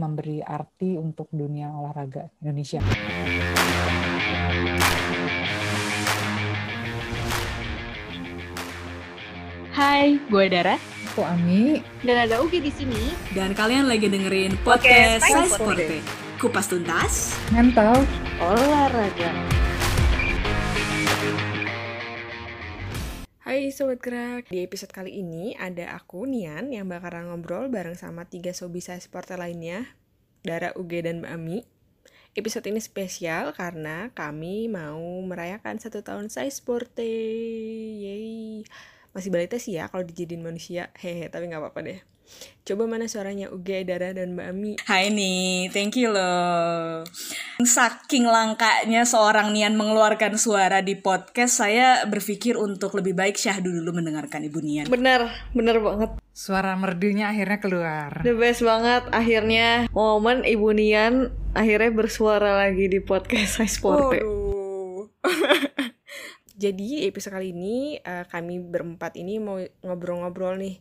memberi arti untuk dunia olahraga Indonesia. Hai, gue Dara. Aku Ami. Dan ada Ugi di sini. Dan kalian lagi dengerin podcast Science Sporte. Kupas tuntas. Mental. Olahraga. Hai Sobat Gerak, di episode kali ini ada aku, Nian, yang bakalan ngobrol bareng sama tiga sobi saya sporter lainnya, Dara, Uge, dan Mbak Ami. Episode ini spesial karena kami mau merayakan satu tahun saya sporte. Yeay. Masih balita sih ya kalau dijadiin manusia, hehe, tapi nggak apa-apa deh. Coba mana suaranya Uge, Dara, dan Mbak Ami? Hai nih, thank you loh. Saking langkanya seorang Nian mengeluarkan suara di podcast, saya berpikir untuk lebih baik Syahdu dulu mendengarkan Ibu Nian. Bener, bener banget. Suara merdunya akhirnya keluar. The best banget akhirnya momen Ibu Nian akhirnya bersuara lagi di podcast Saya Sporte. Waduh. Jadi episode kali ini eh, kami berempat ini mau ngobrol-ngobrol nih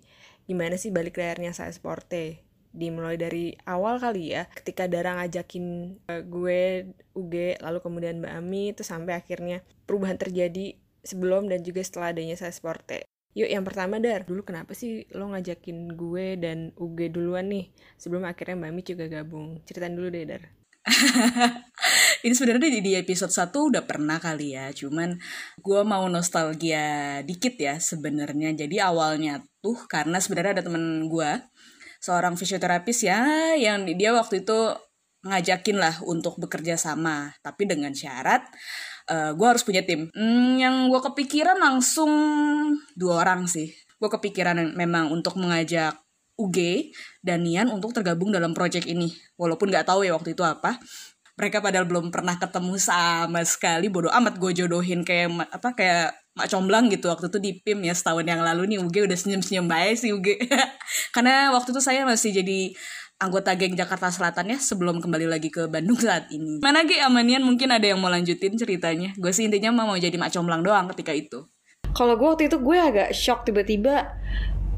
gimana sih balik layarnya saya sporte dimulai dari awal kali ya ketika Dara ngajakin eh, gue Uge lalu kemudian Mbak Ami itu sampai akhirnya perubahan terjadi sebelum dan juga setelah adanya saya sporte Yuk yang pertama Dar, dulu kenapa sih lo ngajakin gue dan Uge duluan nih? Sebelum akhirnya Mbak Ami juga gabung. Ceritain dulu deh Dar. Ini sebenarnya di, di episode 1 udah pernah kali ya, cuman gue mau nostalgia dikit ya sebenarnya. Jadi awalnya tuh karena sebenarnya ada temen gue, seorang fisioterapis ya, yang dia waktu itu ngajakin lah untuk bekerja sama, tapi dengan syarat uh, gue harus punya tim. Hmm, yang gue kepikiran langsung dua orang sih. Gue kepikiran memang untuk mengajak UG dan Nian untuk tergabung dalam project ini. Walaupun nggak tahu ya waktu itu apa. Mereka padahal belum pernah ketemu sama sekali. Bodoh amat gue jodohin kayak apa kayak Mak Comblang gitu waktu itu di PIM ya setahun yang lalu nih UG udah senyum-senyum baik sih UG. Karena waktu itu saya masih jadi anggota geng Jakarta Selatan ya sebelum kembali lagi ke Bandung saat ini. Mana Ge Amanian mungkin ada yang mau lanjutin ceritanya. Gue sih intinya mau jadi Mak Comblang doang ketika itu. Kalau gue waktu itu gue agak shock tiba-tiba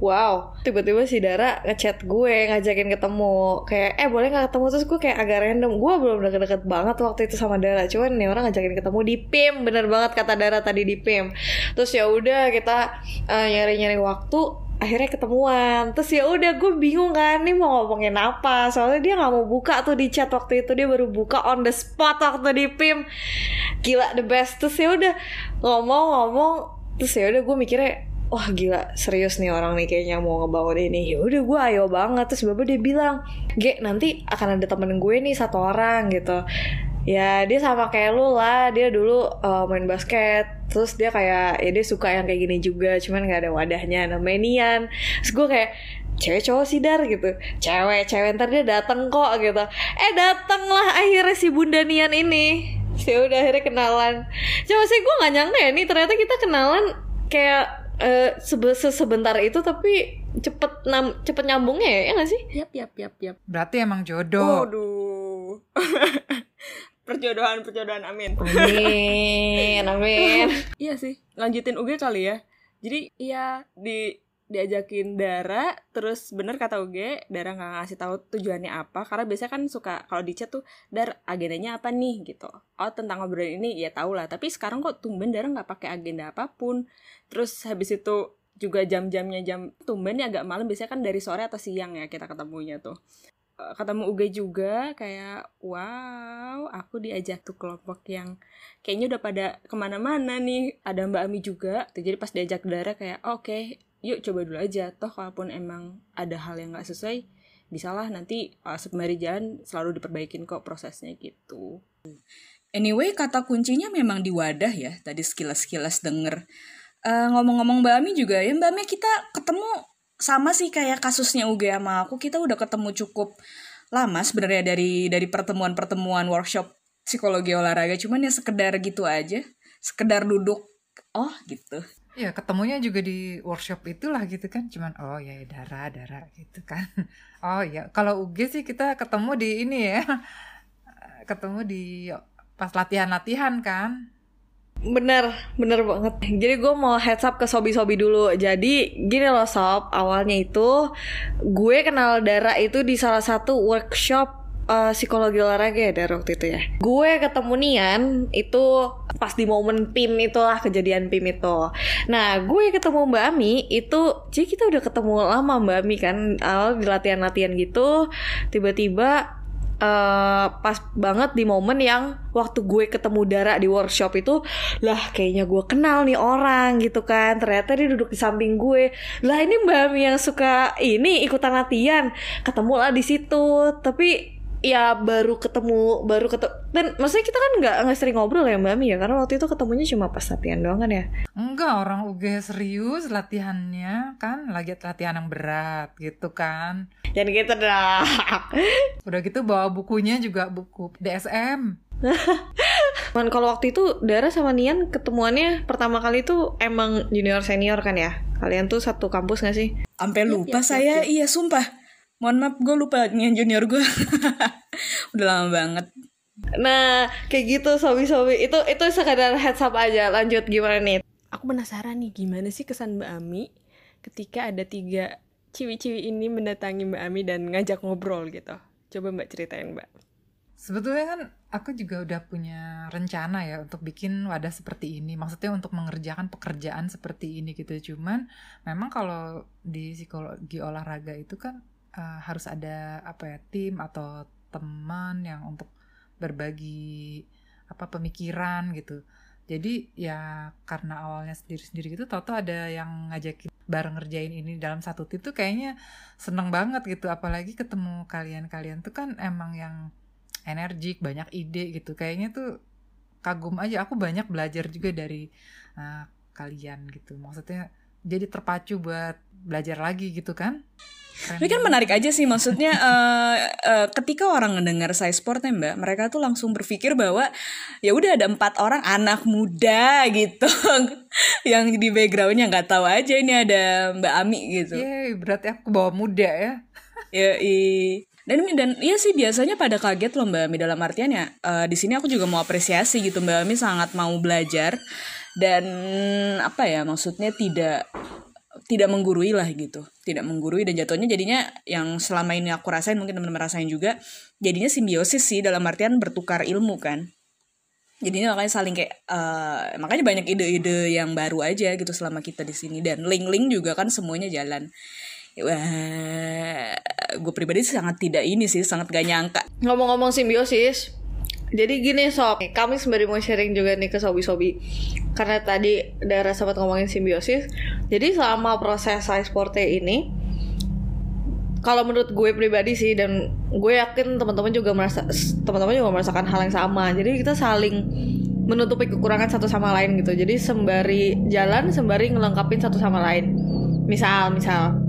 Wow, tiba-tiba si Dara ngechat gue ngajakin ketemu. Kayak eh boleh nggak ketemu? Terus gue kayak agak random. Gue belum deket-deket banget waktu itu sama Dara. Cuman nih orang ngajakin ketemu di PIM bener banget kata Dara tadi di PIM terus ya udah kita uh, nyari-nyari waktu akhirnya ketemuan. Terus ya udah gue bingung kan nih mau ngomongin apa? Soalnya dia nggak mau buka tuh di chat waktu itu. Dia baru buka on the spot waktu di PIM gila the best. Terus ya udah ngomong-ngomong terus ya udah gue mikirnya wah gila serius nih orang nih kayaknya mau ngebangun ini ya udah gue ayo banget. Terus bapak dia bilang Ge nanti akan ada temen gue nih satu orang gitu. Ya dia sama kayak lu lah. Dia dulu uh, main basket. Terus dia kayak ya dia suka yang kayak gini juga cuman nggak ada wadahnya namanya Nian terus gue kayak cewek cowok sih dar gitu. Cewek cewek ntar dia dateng kok gitu. Eh dateng lah akhirnya si bunda Nian ini. Sih udah akhirnya kenalan. Coba sih gue nggak nyangka ya nih ternyata kita kenalan kayak uh, sebe sebentar itu tapi cepet nam cepet nyambungnya ya ya nggak sih Yap, yap, yap, yap. Berarti emang jodoh. Waduh. perjodohan, perjodohan, amin. amin amin Iya sih, lanjutin UG kali ya. Jadi iya di diajakin Dara, terus bener kata UG, Dara nggak ngasih tahu tujuannya apa, karena biasanya kan suka kalau di chat tuh, Dar agendanya apa nih gitu. Oh tentang ngobrol ini ya tau lah, tapi sekarang kok tumben Dara nggak pakai agenda apa pun. Terus habis itu juga jam-jamnya jam tumben ya agak malam biasanya kan dari sore atau siang ya kita ketemunya tuh Eh, ketemu UG juga kayak wow aku diajak tuh kelompok yang kayaknya udah pada ke mana-mana nih ada Mbak Ami juga tuh jadi pas diajak Dara kayak oke yuk coba dulu aja toh kalaupun emang ada hal yang nggak sesuai bisalah nanti uh, sembari jalan selalu diperbaikin kok prosesnya gitu Anyway, kata kuncinya memang di wadah ya. Tadi sekilas-sekilas denger. Eh, ngomong-ngomong Mbak Ami juga ya, Mbak Ami kita ketemu sama sih kayak kasusnya UG sama aku. Kita udah ketemu cukup lama sebenarnya dari dari pertemuan-pertemuan workshop psikologi olahraga. Cuman ya sekedar gitu aja. Sekedar duduk. Oh gitu. Ya ketemunya juga di workshop itulah gitu kan. Cuman oh ya ya, Dara, Dara gitu kan. Oh ya kalau UG sih kita ketemu di ini ya. Ketemu di pas latihan-latihan kan. Bener, bener banget. Jadi gue mau heads up ke Sobi-Sobi dulu. Jadi gini loh Sob, awalnya itu gue kenal Dara itu di salah satu workshop uh, psikologi olahraga ya dari waktu itu ya. Gue ketemu Nian itu pas di momen PIM itulah kejadian PIM itu. Nah gue ketemu Mbak Ami itu, jadi kita udah ketemu lama Mbak Ami kan, awal di latihan-latihan gitu, tiba-tiba uh, pas banget di momen yang waktu gue ketemu Dara di workshop itu lah kayaknya gue kenal nih orang gitu kan. Ternyata dia duduk di samping gue. Lah ini Mbak Mi yang suka ini ikutan latihan. Ketemu lah di situ. Tapi ya baru ketemu baru ketemu. Dan maksudnya kita kan nggak nggak sering ngobrol ya mbak Mi ya. Karena waktu itu ketemunya cuma pas latihan doang kan ya. Enggak orang UG serius latihannya kan lagi latihan yang berat gitu kan. Dan gitu dah. Udah gitu bawa bukunya juga buku DSM Man kalau waktu itu Dara sama Nian ketemuannya pertama kali itu emang junior senior kan ya? Kalian tuh satu kampus gak sih? Sampai lupa saya, iya sumpah mohon maaf gue lupa nih junior gue udah lama banget. Nah kayak gitu sobi-sobi. Itu itu sekadar heads up aja. Lanjut gimana nih? Aku penasaran nih gimana sih kesan Mbak Ami ketika ada tiga ciwi-ciwi ini mendatangi Mbak Ami dan ngajak ngobrol gitu? Coba Mbak ceritain Mbak. Sebetulnya kan aku juga udah punya rencana ya untuk bikin wadah seperti ini. Maksudnya untuk mengerjakan pekerjaan seperti ini gitu. Cuman memang kalau di psikologi olahraga itu kan uh, harus ada apa ya tim atau teman yang untuk berbagi apa pemikiran gitu. Jadi ya karena awalnya sendiri-sendiri gitu tau ada yang ngajakin bareng ngerjain ini dalam satu tim tuh kayaknya seneng banget gitu. Apalagi ketemu kalian-kalian tuh kan emang yang energik banyak ide gitu. Kayaknya tuh kagum aja. Aku banyak belajar juga dari uh, kalian gitu. Maksudnya jadi terpacu buat belajar lagi gitu kan Ini kan menarik aja sih maksudnya uh, uh, ketika orang mendengar saya sportnya mbak mereka tuh langsung berpikir bahwa ya udah ada empat orang anak muda gitu yang di backgroundnya nggak tahu aja ini ada mbak Ami gitu. Iya berarti aku bawa muda ya. ya i dan dan iya sih biasanya pada kaget loh mbak Ami dalam artian ya uh, di sini aku juga mau apresiasi gitu mbak Ami sangat mau belajar dan apa ya maksudnya tidak tidak menggurui lah gitu. Tidak menggurui dan jatuhnya jadinya yang selama ini aku rasain mungkin teman-teman rasain juga jadinya simbiosis sih dalam artian bertukar ilmu kan. Jadinya makanya saling kayak uh, makanya banyak ide-ide yang baru aja gitu selama kita di sini. Dan link-link juga kan semuanya jalan. Wah gue pribadi sangat tidak ini sih sangat gak nyangka. Ngomong-ngomong simbiosis jadi gini sob, kami sembari mau sharing juga nih ke sobi-sobi. Karena tadi daerah sempat ngomongin simbiosis. Jadi selama proses size porte ini kalau menurut gue pribadi sih dan gue yakin teman-teman juga merasa teman-teman juga merasakan hal yang sama. Jadi kita saling menutupi kekurangan satu sama lain gitu. Jadi sembari jalan sembari ngelengkapin satu sama lain. Misal misal.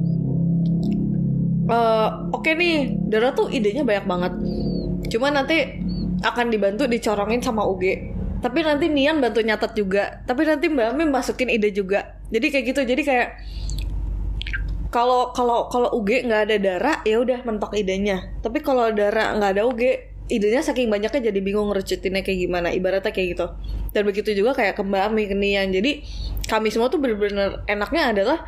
Uh, oke okay nih Dara tuh idenya banyak banget. Cuma nanti akan dibantu dicorongin sama UG tapi nanti Nian bantu nyatet juga. Tapi nanti Mbak Mim masukin ide juga. Jadi kayak gitu. Jadi kayak kalau kalau kalau UG nggak ada darah ya udah mentok idenya. Tapi kalau darah nggak ada UG idenya saking banyaknya jadi bingung ngerucutinnya kayak gimana. Ibaratnya kayak gitu. Dan begitu juga kayak ke Mbak Ami ke Nian. Jadi kami semua tuh bener-bener enaknya adalah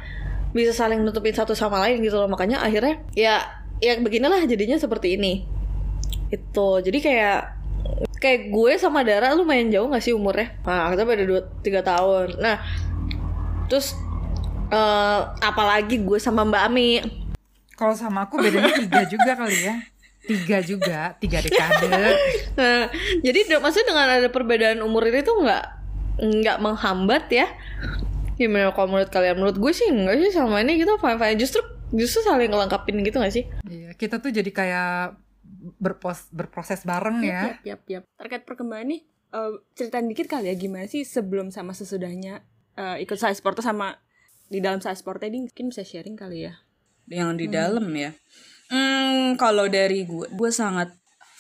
bisa saling nutupin satu sama lain gitu loh. Makanya akhirnya ya ya beginilah jadinya seperti ini. Itu. Jadi kayak kayak gue sama Dara lu main jauh gak sih umurnya nah kita beda dua tiga tahun nah terus uh, apalagi gue sama Mbak Ami. Kalau sama aku bedanya tiga juga kali ya. Tiga juga, tiga dekade. nah, jadi maksudnya dengan ada perbedaan umur ini tuh nggak nggak menghambat ya? Gimana kalau menurut kalian? Menurut gue sih enggak sih sama ini kita fine fine justru justru saling ngelengkapin gitu gak sih? Iya, kita tuh jadi kayak berpos berproses bareng ya. Yap, yap, yap. Terkait perkembangan nih, uh, ceritain dikit kali ya gimana sih sebelum sama sesudahnya uh, ikut saya sport sama di dalam saya sport tadi mungkin bisa sharing kali ya yang di hmm. dalam ya hmm, kalau dari gue gue sangat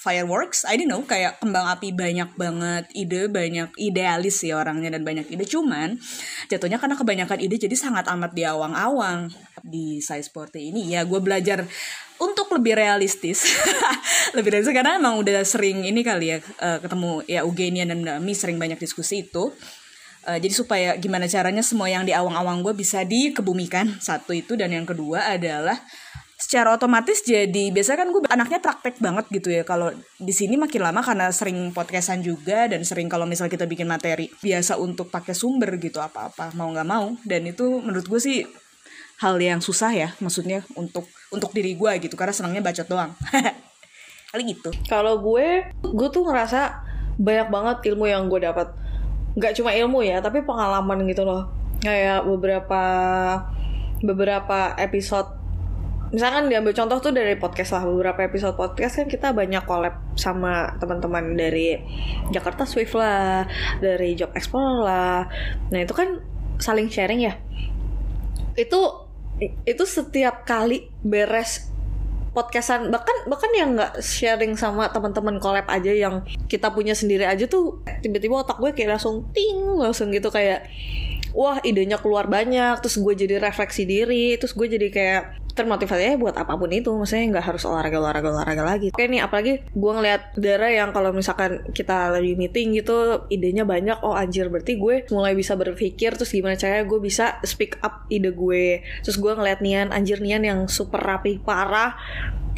fireworks. I don't know kayak kembang api banyak banget ide banyak idealis sih orangnya dan banyak ide. Cuman jatuhnya karena kebanyakan ide jadi sangat amat di awang-awang di size sport ini ya gue belajar untuk lebih realistis. Lebih realistis karena emang udah sering ini kali ya uh, ketemu ya Eugenia dan Dami sering banyak diskusi itu. Uh, jadi supaya gimana caranya semua yang di awang-awang gue bisa dikebumikan. Satu itu dan yang kedua adalah secara otomatis jadi biasa kan gue anaknya praktek banget gitu ya kalau di sini makin lama karena sering podcastan juga dan sering kalau misal kita bikin materi biasa untuk pakai sumber gitu apa-apa mau nggak mau dan itu menurut gue sih hal yang susah ya maksudnya untuk untuk diri gue gitu karena senangnya bacot doang kali gitu Kalau gue, gue tuh ngerasa banyak banget ilmu yang gue dapat. Gak cuma ilmu ya, tapi pengalaman gitu loh. Kayak beberapa beberapa episode misalkan diambil contoh tuh dari podcast lah beberapa episode podcast kan kita banyak collab sama teman-teman dari Jakarta Swift lah dari Job Explorer lah. Nah itu kan saling sharing ya. Itu itu setiap kali beres podcastan bahkan bahkan yang nggak sharing sama teman-teman collab aja yang kita punya sendiri aja tuh tiba-tiba otak gue kayak langsung ting langsung gitu kayak wah idenya keluar banyak terus gue jadi refleksi diri terus gue jadi kayak termotivasi buat apa pun itu. Maksudnya nggak harus olahraga olahraga olahraga lagi. Oke nih apalagi gue ngeliat Dara yang kalau misalkan kita lagi meeting gitu idenya banyak oh anjir berarti gue mulai bisa berpikir terus gimana caranya gue bisa speak up ide gue. Terus gue ngeliat Nian anjir Nian yang super rapi parah.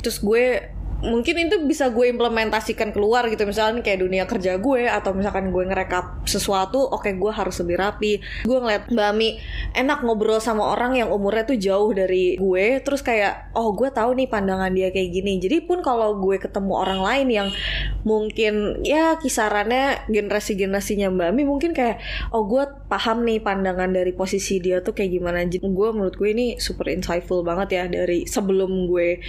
Terus gue mungkin itu bisa gue implementasikan keluar gitu. Misalnya kayak dunia kerja gue atau misalkan gue ngerekap sesuatu oke gue harus lebih rapi. Gue ngeliat Mbak Ami enak ngobrol sama orang yang umurnya tuh jauh dari gue terus kayak oh gue tahu nih pandangan dia kayak gini. Jadi pun kalau gue ketemu orang lain yang mungkin ya kisarannya generasi generasinya Mbak Ami mungkin kayak oh gue paham nih pandangan dari posisi dia tuh kayak gimana. Gue menurut gue ini super insightful banget ya dari sebelum gue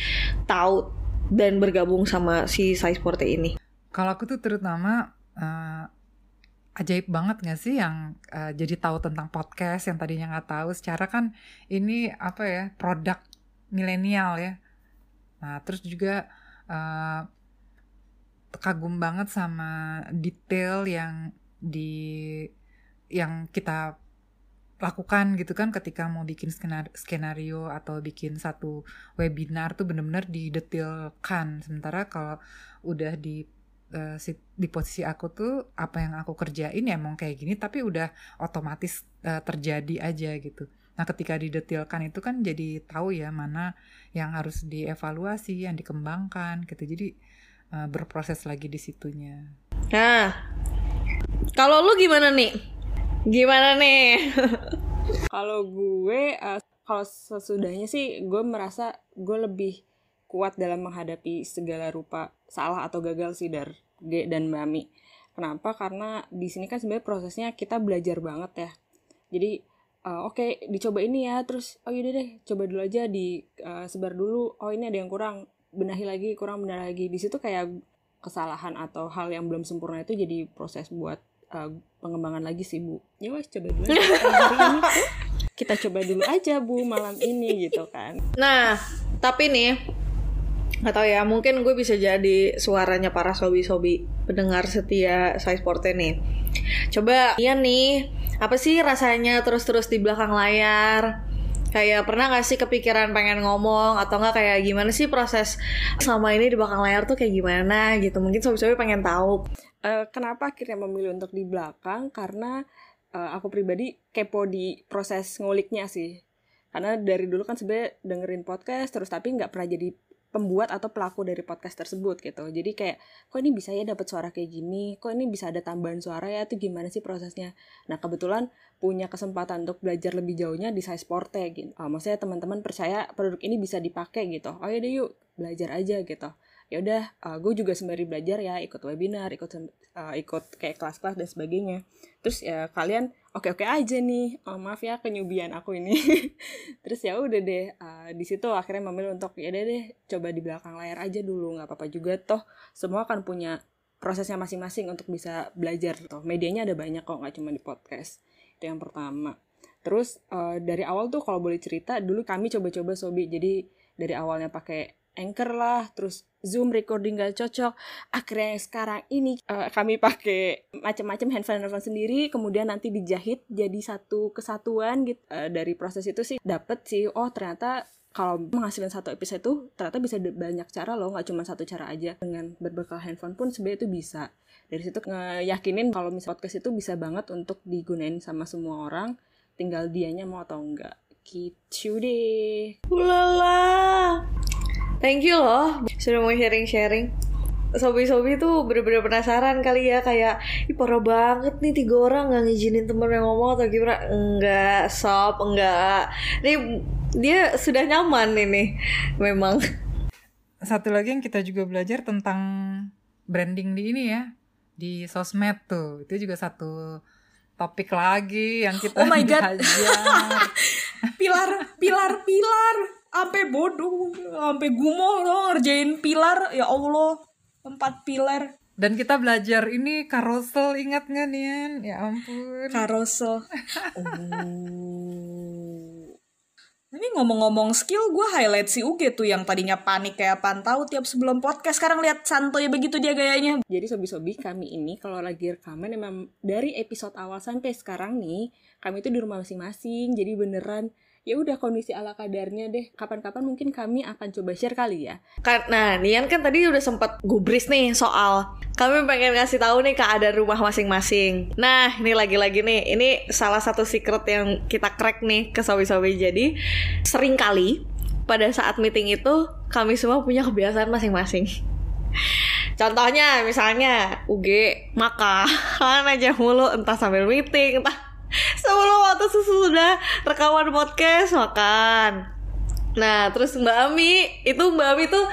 tahu dan bergabung sama si Size Porte ini. Kalau aku tuh terutama uh, ajaib banget gak sih yang uh, jadi tahu tentang podcast yang tadinya nggak tahu. Secara kan ini apa ya produk milenial ya. Nah terus juga uh, kagum banget sama detail yang di yang kita lakukan gitu kan ketika mau bikin skenario, skenario atau bikin satu webinar tuh bener-bener didetilkan. Sementara kalau udah di uh, di posisi aku tuh apa yang aku kerjain ya emang kayak gini tapi udah otomatis uh, terjadi aja gitu. Nah ketika didetilkan itu kan jadi tahu ya mana yang harus dievaluasi yang dikembangkan gitu. Jadi uh, berproses lagi di situnya. Nah kalau lu gimana nih Gimana nih? kalau gue uh, kalau sesudahnya sih gue merasa gue lebih kuat dalam menghadapi segala rupa salah atau gagal sih dari G dan Mami. Kenapa? Karena di sini kan sebenarnya prosesnya kita belajar banget ya. Jadi uh, oke okay, dicoba ini ya, terus oh yaudah deh coba dulu aja di uh, sebar dulu. Oh ini ada yang kurang, benahi lagi, kurang benar lagi. Di situ kayak kesalahan atau hal yang belum sempurna itu jadi proses buat uh, pengembangan lagi sih bu. Ya wes coba dulu. Ini kita coba dulu aja bu malam ini gitu kan. Nah tapi nih nggak tahu ya mungkin gue bisa jadi suaranya para sobi-sobi pendengar setia size porte nih. Coba iya nih apa sih rasanya terus-terus di belakang layar kayak pernah gak sih kepikiran pengen ngomong? Atau nggak kayak gimana sih proses selama ini di belakang layar tuh kayak gimana gitu? Mungkin sobi-sobi pengen tahu. Uh, kenapa akhirnya memilih untuk di belakang? Karena uh, aku pribadi kepo di proses nguliknya sih. Karena dari dulu kan sebenarnya dengerin podcast terus tapi nggak pernah jadi pembuat atau pelaku dari podcast tersebut gitu. Jadi kayak kok ini bisa ya dapat suara kayak gini? Kok ini bisa ada tambahan suara ya? Itu gimana sih prosesnya? Nah kebetulan punya kesempatan untuk belajar lebih jauhnya di size porte gitu. Oh, maksudnya teman-teman percaya produk ini bisa dipakai gitu. Oh ya deh yuk belajar aja gitu. Ya udah uh, gue juga sembari belajar ya ikut webinar ikut uh, ikut kayak kelas-kelas dan sebagainya. Terus ya kalian oke oke aja nih. Oh, maaf ya kenyubian aku ini. Terus ya udah deh uh, di situ akhirnya memilih untuk ya deh deh coba di belakang layar aja dulu nggak apa-apa juga toh. Semua akan punya prosesnya masing-masing untuk bisa belajar toh. Medianya ada banyak kok nggak cuma di podcast. Itu yang pertama. Terus uh, dari awal tuh kalau boleh cerita dulu kami coba-coba sobi. Jadi dari awalnya pakai Anchor lah, terus Zoom recording gak cocok. Akhirnya sekarang ini uh, kami pakai macam-macam handphone handphone sendiri, kemudian nanti dijahit jadi satu kesatuan gitu. Uh, dari proses itu sih dapet sih, oh ternyata kalau menghasilkan satu episode itu ternyata bisa banyak cara loh nggak cuma satu cara aja dengan berbekal handphone pun sebenarnya itu bisa dari situ ngeyakinin kalau misalnya podcast itu bisa banget untuk digunain sama semua orang tinggal dianya mau atau enggak gitu deh Ulala. Thank you loh sudah mau sharing-sharing. Sobi-sobi tuh bener-bener penasaran kali ya kayak Ih parah banget nih tiga orang gak ngizinin temen yang ngomong atau gimana? Enggak sob enggak. Ini dia sudah nyaman ini Memang. Satu lagi yang kita juga belajar tentang branding di ini ya di sosmed tuh. Itu juga satu topik lagi yang kita Oh my God. pilar pilar pilar sampai bodoh sampai gumoh loh ngerjain pilar ya allah empat pilar Dan kita belajar ini carousel ingat nggak Nian? Ya ampun. carousel oh ini ngomong-ngomong skill gue highlight si Uge tuh yang tadinya panik kayak pantau tiap sebelum podcast sekarang lihat santuy begitu dia gayanya Jadi sobi-sobi kami ini kalau lagi rekaman emang dari episode awal sampai sekarang nih kami itu di rumah masing-masing. Jadi beneran ya udah kondisi ala kadarnya deh. Kapan-kapan mungkin kami akan coba share kali ya. Nah Nian kan tadi udah sempat gubris nih soal Kami pengen ngasih tahu nih keadaan rumah masing-masing Nah ini lagi-lagi nih Ini salah satu secret yang kita crack nih ke sobi-sobi Jadi sering kali pada saat meeting itu Kami semua punya kebiasaan masing-masing Contohnya misalnya UG makan aja mulu entah sambil meeting entah sebelum waktu sudah rekaman podcast makan. Nah terus Mbak Ami itu Mbak Ami tuh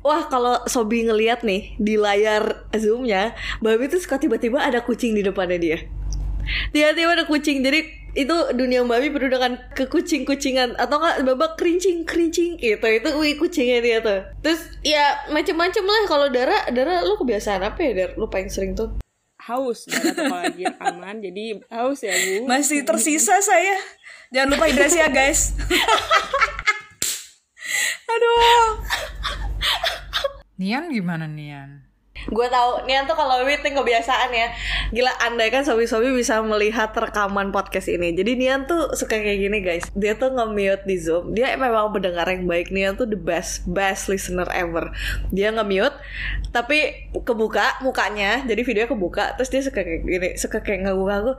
Wah kalau Sobi ngeliat nih di layar zoomnya Mbak Ami tuh suka tiba-tiba ada kucing di depannya dia Tiba-tiba ada kucing Jadi itu dunia Mbak Ami penuh dengan kekucing-kucingan Atau enggak babak kerincing-kerincing gitu Itu wih kucingnya dia tuh Terus ya macem-macem lah Kalau Dara, Dara lu kebiasaan apa ya Dar? Lu paling sering tuh Haus tuh kalau lagi rekaman. Jadi haus ya Bu. masih tersisa saya jangan lupa hidrasi ya guys aduh Nian gimana Nian? Gue tahu Nian tuh kalau meeting kebiasaan ya. Gila andai kan sobi-sobi bisa melihat rekaman podcast ini. Jadi Nian tuh suka kayak gini guys. Dia tuh nge-mute di Zoom. Dia memang pendengar yang baik. Nian tuh the best Best listener ever. Dia nge-mute Tapi kebuka mukanya. Jadi videonya kebuka Terus dia suka kayak gini. Suka kayak ngaku-ngaku.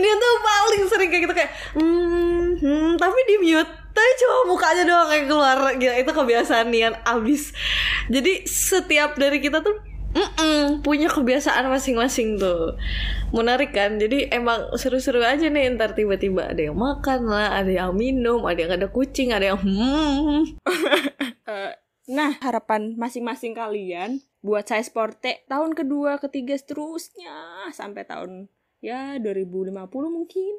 Nian tuh paling sering kayak gitu kayak hmm, hmm, Tapi di mute tapi cuma mukanya doang kayak keluar. Gila itu kebiasaan Nian abis. Jadi setiap dari kita tuh Mm-mm, punya kebiasaan masing-masing tuh menarik kan jadi emang seru-seru aja nih ntar tiba-tiba ada yang makan lah ada yang minum ada yang ada kucing ada yang hmm Eh, nah, harapan masing-masing kalian buat saya sporte tahun kedua, ketiga seterusnya sampai tahun ya 2050 mungkin.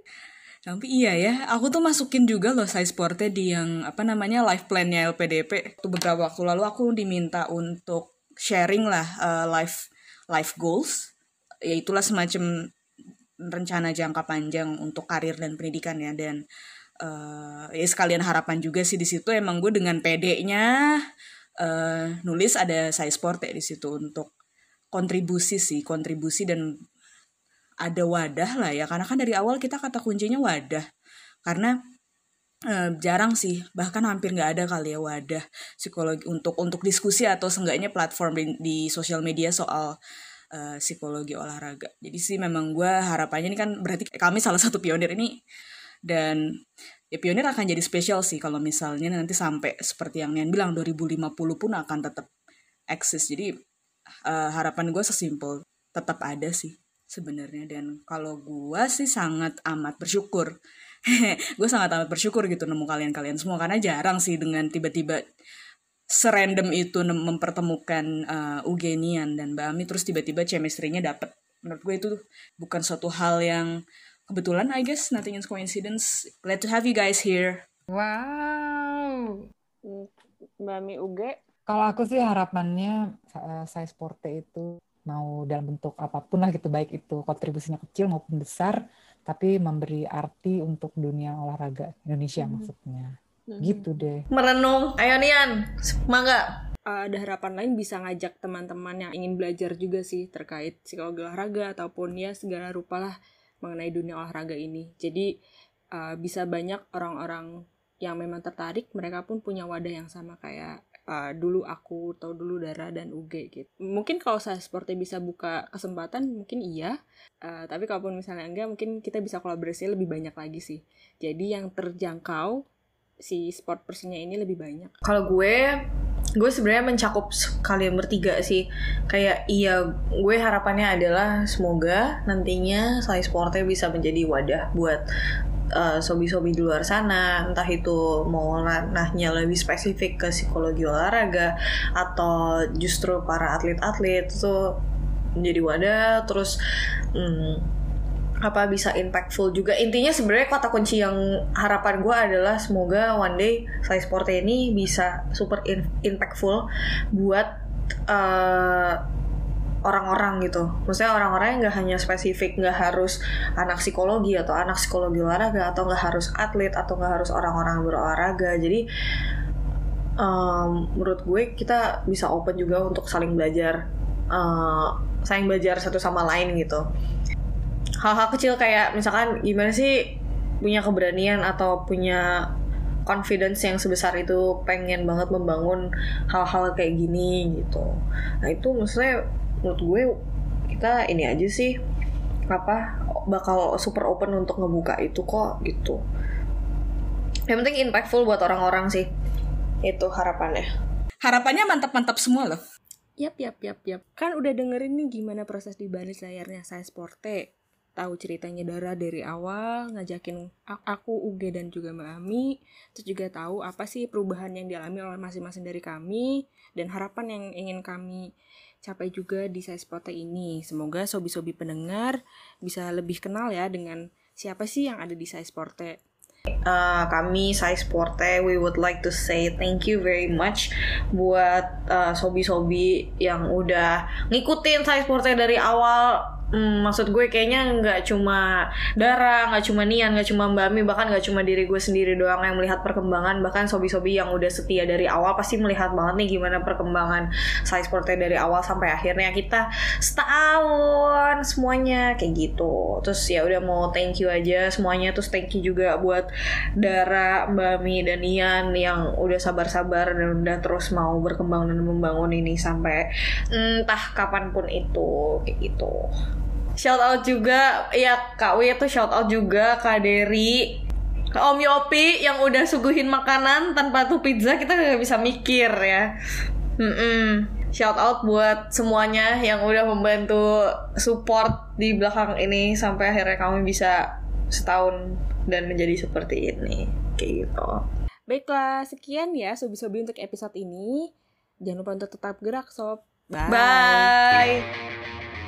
Tapi iya ya, aku tuh masukin juga loh size portnya di yang apa namanya life plan-nya LPDP. Tuh beberapa waktu lalu aku diminta untuk sharing lah uh, life life goals. Ya itulah semacam rencana jangka panjang untuk karir dan pendidikan ya. Dan uh, ya sekalian harapan juga sih di situ emang gue dengan PD-nya uh, nulis ada size sport ya di situ untuk kontribusi sih kontribusi dan ada wadah lah ya. Karena kan dari awal kita kata kuncinya wadah. Karena jarang sih bahkan hampir nggak ada kali ya wadah psikologi untuk untuk diskusi atau seenggaknya platform di, di sosial media soal eh, psikologi olahraga. Jadi sih memang gue harapannya ini kan berarti kami salah satu pionir ini dan ya pionir akan jadi spesial sih kalau misalnya nanti sampai seperti yang Nian bilang 2050 pun akan tetap eksis. Jadi eh, harapan gue sesimpel tetap ada sih sebenarnya. Dan kalau gue sih sangat amat bersyukur gue sangat amat bersyukur gitu nemu kalian-kalian semua karena jarang sih dengan tiba-tiba serandom itu mempertemukan uh, Ugenian dan Mbak Ami terus tiba-tiba chemistry-nya dapet. Menurut gue itu bukan suatu hal yang kebetulan I guess. Nothing is coincidence. Glad to have you guys here. Wow. Mbak Mi Uge? Kalau aku sih harapannya eh, size porte itu mau dalam bentuk apa pun lah gitu baik itu kontribusinya kecil maupun besar tapi memberi arti untuk dunia olahraga Indonesia maksudnya. Gitu deh. Merenung. Ayo Nian. Mangga. Ada harapan lain bisa ngajak teman-teman yang ingin belajar juga sih terkait psikologi olahraga ataupun ya segala rupa lah mengenai dunia olahraga ini. Jadi uh, bisa banyak orang-orang yang memang tertarik mereka pun punya wadah yang sama kayak uh, dulu aku atau dulu Dara dan UG gitu. Mungkin kalau saya sportnya bisa buka kesempatan mungkin iya. Uh, tapi kalaupun misalnya enggak mungkin kita bisa kolaborasi lebih banyak lagi sih. Jadi yang terjangkau si sport personnya ini lebih banyak. Kalau gue gue sebenarnya mencakup kalian bertiga sih kayak iya gue harapannya adalah semoga nantinya Sly Sportnya bisa menjadi wadah buat uh, sobi-sobi di luar sana entah itu mau ranahnya lebih spesifik ke psikologi olahraga atau justru para atlet-atlet itu menjadi wadah terus hmm, apa bisa impactful juga. Intinya sebenarnya kata kunci yang harapan gue adalah semoga one day size sport ini bisa super impactful buat uh, orang-orang gitu. Maksudnya orang-orang yang nggak hanya spesifik nggak harus anak psikologi atau anak psikologi olahraga atau nggak harus atlet atau nggak harus orang-orang berolahraga. Jadi um, menurut gue kita bisa open juga untuk saling belajar uh, saling belajar satu sama lain gitu. Hal-hal kecil kayak misalkan gimana sih punya keberanian atau punya confidence yang sebesar itu pengen banget membangun hal-hal kayak gini gitu. Nah itu maksudnya menurut gue kita ini aja sih apa bakal super open untuk ngebuka itu kok gitu yang penting impactful buat orang-orang sih itu harapannya harapannya mantap-mantap semua loh Yap, yap, yap, yap. Kan udah dengerin nih gimana proses di balik layarnya saya Sporte. Tahu ceritanya Dara dari awal, ngajakin aku, Uge, dan juga Mbak Ami. Terus juga tahu apa sih perubahan yang dialami oleh masing-masing dari kami. Dan harapan yang ingin kami capai juga di size pote ini. Semoga sobi-sobi pendengar bisa lebih kenal ya dengan siapa sih yang ada di size porte. Uh, kami size porte we would like to say thank you very much buat uh, sobi-sobi yang udah ngikutin size porte dari awal Hmm, maksud gue kayaknya nggak cuma Dara, nggak cuma Nian, nggak cuma Mbak Mi, bahkan nggak cuma diri gue sendiri doang yang melihat perkembangan. Bahkan sobi-sobi yang udah setia dari awal pasti melihat banget nih gimana perkembangan size sportnya dari awal sampai akhirnya kita setahun semuanya kayak gitu. Terus ya udah mau thank you aja semuanya. Terus thank you juga buat Dara, Mbak Mi, dan Nian yang udah sabar-sabar dan udah terus mau berkembang dan membangun ini sampai entah kapan pun itu kayak gitu shout out juga ya Kak W itu shout out juga Kak Dery Om Yopi yang udah suguhin makanan tanpa tuh pizza kita gak bisa mikir ya. Mm -mm. Shout out buat semuanya yang udah membantu support di belakang ini sampai akhirnya kami bisa setahun dan menjadi seperti ini. Kayak gitu. Baiklah, sekian ya sobi-sobi untuk episode ini. Jangan lupa untuk tetap gerak sob. Bye. Bye.